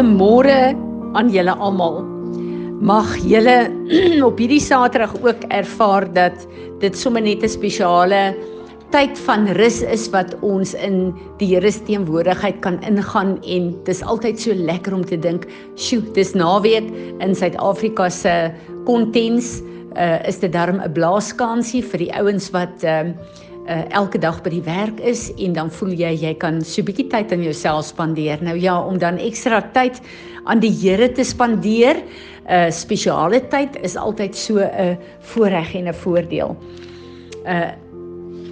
Goeiemôre aan julle almal. Mag julle op hierdie Saterdag ook ervaar dat dit sommer net 'n spesiale tyd van rus is wat ons in die Here se teenwoordigheid kan ingaan en dis altyd so lekker om te dink, "Sjoe, dis naweek in Suid-Afrika se kontens, uh, is dit darm 'n blaaskansie vir die ouens wat uh, uh, elke dag by die werk is en dan voel jy jy kan so 'n bietjie tyd aan jouself spandeer. Nou ja, om dan ekstra tyd aan die Here te spandeer, 'n uh, spesiale tyd is altyd so 'n uh, voorreg en 'n voordeel. Uh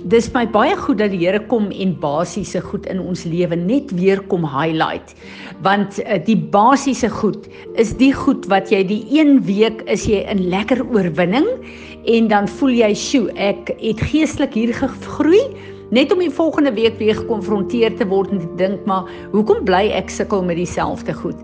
dis my baie goed dat die Here kom en basiese goed in ons lewe net weer kom highlight. Want uh, die basiese goed is die goed wat jy die een week is jy in lekker oorwinning en dan voel jy, "Sjoe, ek het geestelik hier gegroei." Net om die volgende week weer gekonfronteer te word en te dink, "Maar hoekom bly ek sukkel met dieselfde goed?"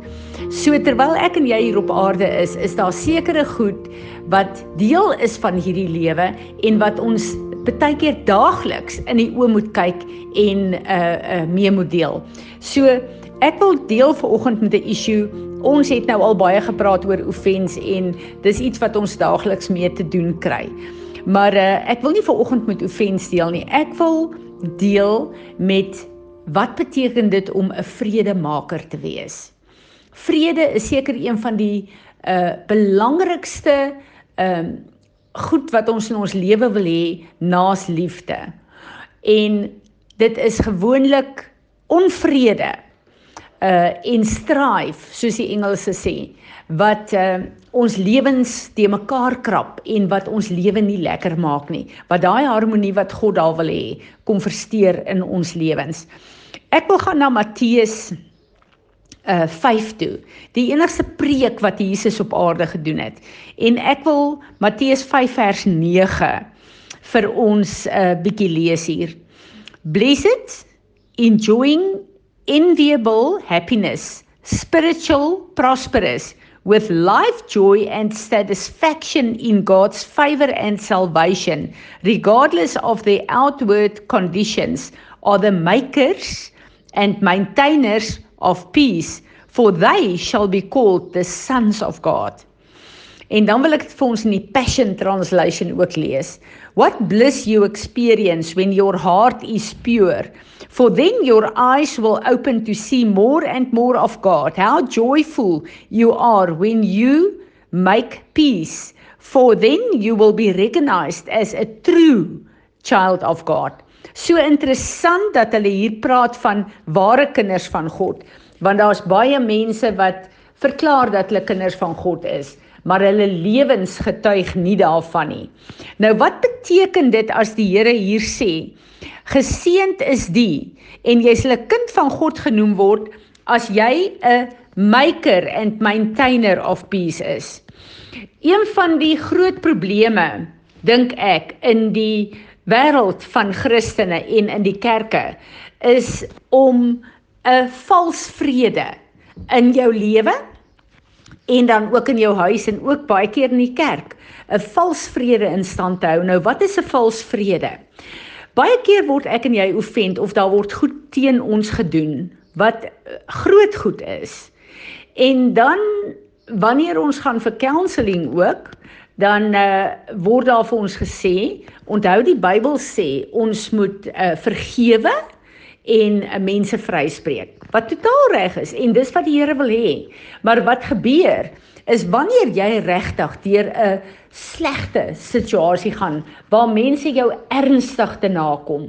So terwyl ek en jy hier op aarde is, is daar sekere goed wat deel is van hierdie lewe en wat ons baie keer daagliks in die oë moet kyk en uh uh mee moet deel. So ek wil deel vanoggend met 'n issue Ons het nou al baie gepraat oor offens en dis iets wat ons daagliks mee te doen kry. Maar uh, ek wil nie vanoggend met offens deel nie. Ek wil deel met wat beteken dit om 'n vredemaker te wees. Vrede is seker een van die uh belangrikste ehm uh, goed wat ons in ons lewe wil hê naas liefde. En dit is gewoonlik onvrede uh en strive soos die Engelse sê wat uh ons lewens te mekaar krap en wat ons lewe nie lekker maak nie wat daai harmonie wat God daar wil hê kom versteur in ons lewens. Ek wil gaan na Matteus uh 5 toe. Die enigste preek wat Jesus op aarde gedoen het. En ek wil Matteus 5 vers 9 vir ons 'n uh, bietjie lees hier. Blessed enjoying enviable happiness, spiritual prosperous, with life joy and satisfaction in God's favor and salvation, regardless of their outward conditions, are the makers and maintainers of peace, for they shall be called the sons of God. En dan wil ek vir ons in die Passion Translation ook lees. What bliss you experience when your heart is pure For then your eyes will open to see more and more of God. How joyful you are when you make peace. For then you will be recognized as a true child of God. So interessant dat hulle hier praat van ware kinders van God, want daar's baie mense wat verklaar dat hulle kinders van God is, maar hulle lewens getuig nie daarvan nie. Nou wat beteken dit as die Here hier sê Geseend is die en jy sal 'n kind van God genoem word as jy 'n maker and maintainer of peace is. Een van die groot probleme dink ek in die wêreld van Christene en in die kerke is om 'n vals vrede in jou lewe en dan ook in jou huis en ook baie keer in die kerk 'n vals vrede in stand te hou. Nou wat is 'n vals vrede? Baie keer word ek en jy offend of daar word goed teen ons gedoen wat eh, groot goed is. En dan wanneer ons gaan vir counselling ook, dan uh, word daar vir ons gesê, onthou die Bybel sê ons moet uh, vergewe en uh, mense vryspreek. Wat totaal reg is en dis wat die Here wil hê. Maar wat gebeur is wanneer jy regtig deur 'n slegte situasie gaan waar mense jou ernstig te nakom.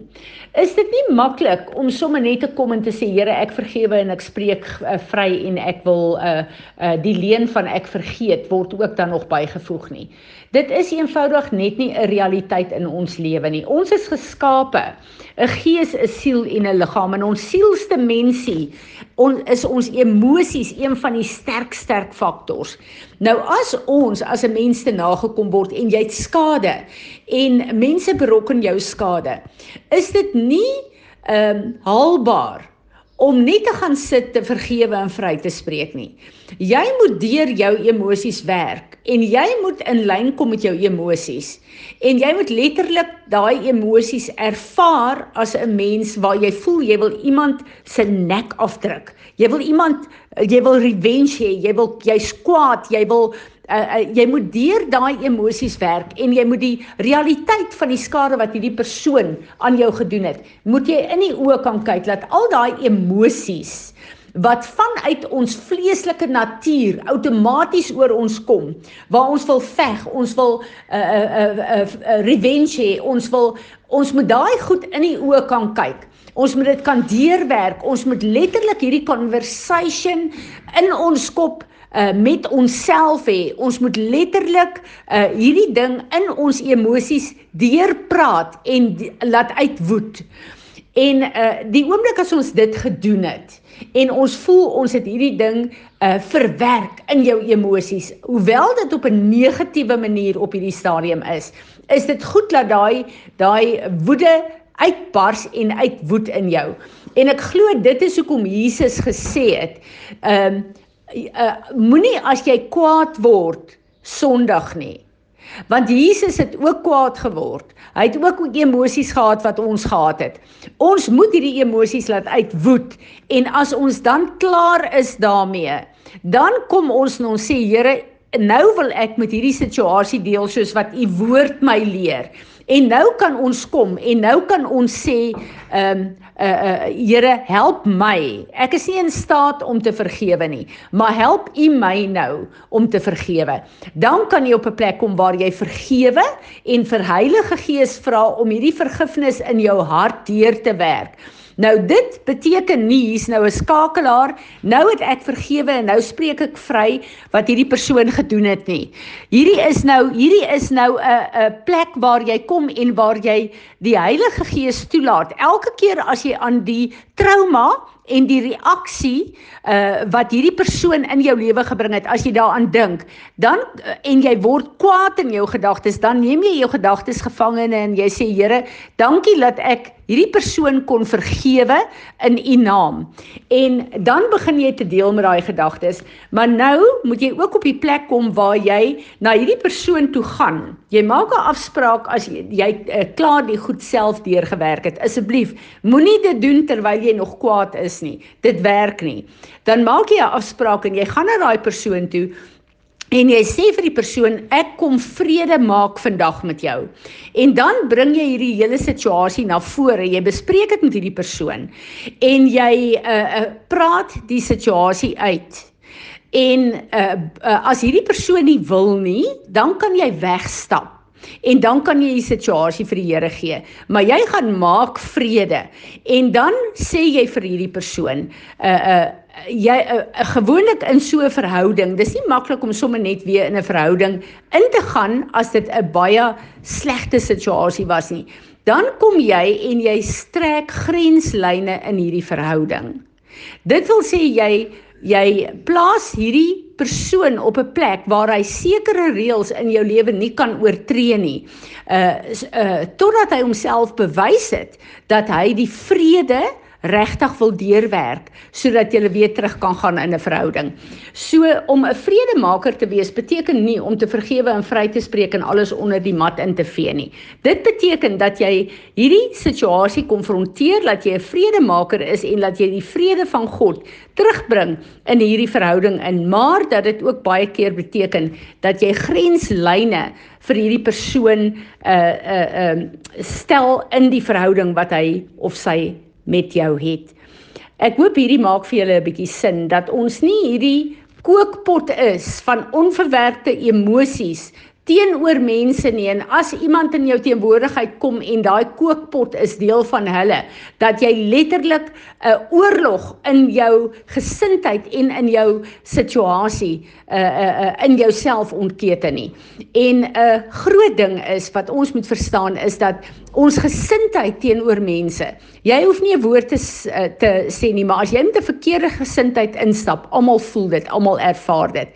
Is dit nie maklik om sommer net te kom en te sê Here, ek vergewe en ek spreek uh, vry en ek wil uh uh die leen van ek vergeet word ook dan nog bygevoeg nie. Dit is eenvoudig net nie 'n realiteit in ons lewe nie. Ons is geskape 'n gees, 'n siel en 'n liggaam en ons sielste mensie on, is ons emosies een van die sterk sterk faktors. Nou as ons as 'n mens te nagekom word en jy het skade en mense berokken jou skade, is dit nie ehm um, haalbaar om net te gaan sit te vergewe en vry te spreek nie. Jy moet deur jou emosies werk en jy moet in lyn kom met jou emosies. En jy moet letterlik daai emosies ervaar as 'n mens waar jy voel jy wil iemand se nek afdruk. Jy wil iemand jy wil revenge hê, jy wil jy's kwaad, jy wil uh, uh, jy moet deur daai emosies werk en jy moet die realiteit van die skade wat hierdie persoon aan jou gedoen het, moet jy in die oë kan kyk dat al daai emosies wat vanuit ons vleeslike natuur outomaties oor ons kom waar ons wil veg ons wil 'n uh, 'n uh, 'n uh, uh, uh, revenge hê ons wil ons moet daai goed in die oë kan kyk ons moet dit kan deurwerk ons moet letterlik hierdie conversation in ons kop uh, met onsself hê. Ons moet letterlik uh, hierdie ding in ons emosies deurpraat en laat uitwoed. En uh, die oomblik as ons dit gedoen het en ons voel ons het hierdie ding uh, verwerk in jou emosies, hoewel dit op 'n negatiewe manier op hierdie stadium is, is dit goed dat daai daai woede uitbars en uitwoed in jou. En ek glo dit is hoekom Jesus gesê het, ehm um, uh, moenie as jy kwaad word sondig nie. Want Jesus het ook kwaad geword. Hy het ook emosies gehad wat ons gehad het. Ons moet hierdie emosies laat uitwoed en as ons dan klaar is daarmee, dan kom ons en ons sê Here, nou wil ek met hierdie situasie deel soos wat u woord my leer. En nou kan ons kom en nou kan ons sê ehm um, uh uh Here help my. Ek is nie in staat om te vergewe nie, maar help U my nou om te vergewe. Dan kan jy op 'n plek kom waar jy vergewe en vir Heilige Gees vra om hierdie vergifnis in jou hart deur te werk. Nou dit beteken nie hier's nou 'n skakelaar, nou het ek vergewe en nou spreek ek vry wat hierdie persoon gedoen het nie. Hierdie is nou hierdie is nou 'n 'n plek waar jy kom en waar jy die Heilige Gees toelaat. Elke keer as jy aan die trauma en die reaksie uh wat hierdie persoon in jou lewe gebring het as jy daaraan dink dan uh, en jy word kwaad in jou gedagtes dan neem jy jou gedagtes gevangene en jy sê Here dankie dat ek hierdie persoon kon vergewe in u naam. En dan begin jy te deel met daai gedagtes. Maar nou moet jy ook op die plek kom waar jy na hierdie persoon toe gaan. Jy maak 'n afspraak as jy, jy uh, klaar die goed self deurgewerk het. Asseblief moenie dit doen terwyl jy nog kwaad is is nie. Dit werk nie. Dan maak jy 'n afspraak en jy gaan na daai persoon toe en jy sê vir die persoon ek kom vrede maak vandag met jou. En dan bring jy hierdie hele situasie na vore. Jy bespreek dit met hierdie persoon en jy uh, uh praat die situasie uit. En uh, uh as hierdie persoon nie wil nie, dan kan jy wegstap. En dan kan jy die situasie vir die Here gee. Maar jy gaan maak vrede. En dan sê jy vir hierdie persoon, uh uh jy uh, uh, gewoonlik in so 'n verhouding, dis nie maklik om sommer net weer in 'n verhouding in te gaan as dit 'n baie slegte situasie was nie. Dan kom jy en jy strek grenslyne in hierdie verhouding. Dit wil sê jy jy plaas hierdie persoon op 'n plek waar hy sekere reëls in jou lewe nie kan oortree nie. Uh uh totdat hy homself bewys het dat hy die vrede regtig wil deurwerk sodat jy weer terug kan gaan in 'n verhouding. So om 'n vredemaker te wees beteken nie om te vergewe en vry te spreek en alles onder die mat in te vee nie. Dit beteken dat jy hierdie situasie konfronteer dat jy 'n vredemaker is en dat jy die vrede van God terugbring in hierdie verhouding in, maar dat dit ook baie keer beteken dat jy grenslyne vir hierdie persoon uh uh um stel in die verhouding wat hy of sy met jou het. Ek hoop hierdie maak vir julle 'n bietjie sin dat ons nie hierdie kookpot is van onverwerkte emosies teenoor mense nie en as iemand in jou teenwoordigheid kom en daai kookpot is deel van hulle dat jy letterlik 'n oorlog in jou gesindheid en in jou situasie uh uh in jouself ontkete nie. En 'n uh, groot ding is wat ons moet verstaan is dat ons gesindheid teenoor mense. Jy hoef nie 'n woord te eh, te sê nie, maar as jy met 'n verkeerde gesindheid instap, almal voel dit, almal ervaar dit.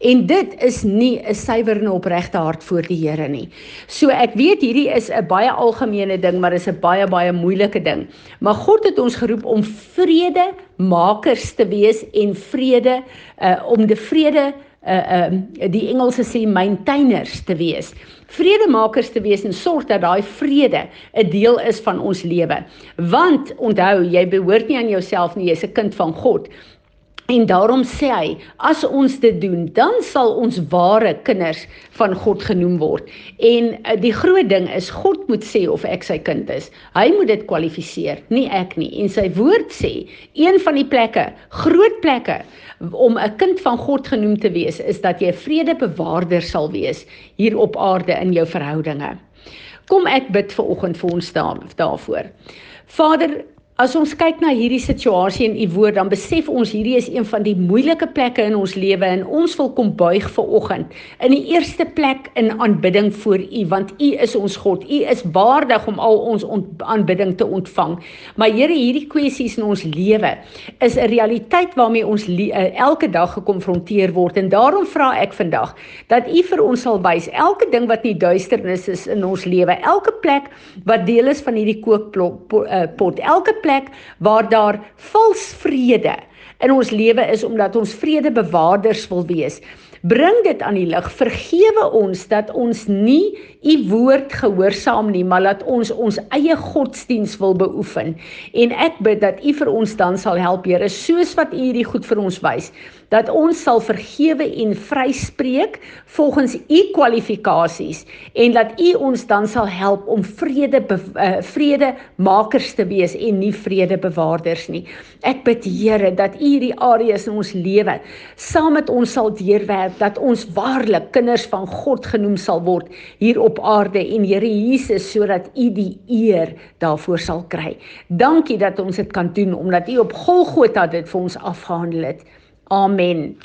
En dit is nie 'n suiwer en opregte hart voor die Here nie. So ek weet hierdie is 'n baie algemene ding, maar is 'n baie baie moeilike ding. Maar God het ons geroep om vrede makers te wees en vrede uh om die vrede uh uh, die Engelse sê maintainers te wees. Vredemakers te wees en sorg dat daai vrede 'n deel is van ons lewe. Want onthou, jy behoort nie aan jouself nie, jy's 'n kind van God. En daarom sê hy, as ons dit doen, dan sal ons ware kinders van God genoem word. En uh, die groot ding is God moet sê of ek sy kind is. Hy moet dit kwalifiseer, nie ek nie. En sy woord sê, een van die plekke, groot plekke om 'n kind van God genoem te wees, is dat jy 'n vredebewaarder sal wees hier op aarde in jou verhoudinge. Kom ek bid vir oggend vir ons daar, daarvoor. Vader, As ons kyk na hierdie situasie in u woord, dan besef ons hierdie is een van die moeilike plekke in ons lewe en ons wil kom buig vir oggend. In die eerste plek in aanbidding voor u, want u is ons God. U is waardig om al ons aanbidding te ontvang. Maar Here, hierdie kwessies in ons lewe is 'n realiteit waarmee ons uh, elke dag gekonfronteer word en daarom vra ek vandag dat u vir ons sal wys elke ding wat nie duisternis is in ons lewe, elke plek wat deel is van hierdie kookpot, pot, elke plek plek waar daar vals vrede in ons lewe is omdat ons vredebewaarders wil wees. Bring dit aan die lig. Vergewe ons dat ons nie u woord gehoorsaam nie, maar laat ons ons eie godsdiens wil beoefen. En ek bid dat u vir ons dan sal help, Here, soos wat u hierdie goed vir ons wys dat ons sal vergewe en vryspreek volgens u kwalifikasies en dat u ons dan sal help om vrede uh, vrede makers te wees en nie vrede bewaarders nie. Ek bid Here dat u hierdie areas in ons lewe saam met ons sal deurwerk dat ons waarlik kinders van God genoem sal word hier op aarde en Here Jesus sodat u die eer daarvoor sal kry. Dankie dat ons dit kan doen omdat u op Golgotha dit vir ons afgehandel het. Amen.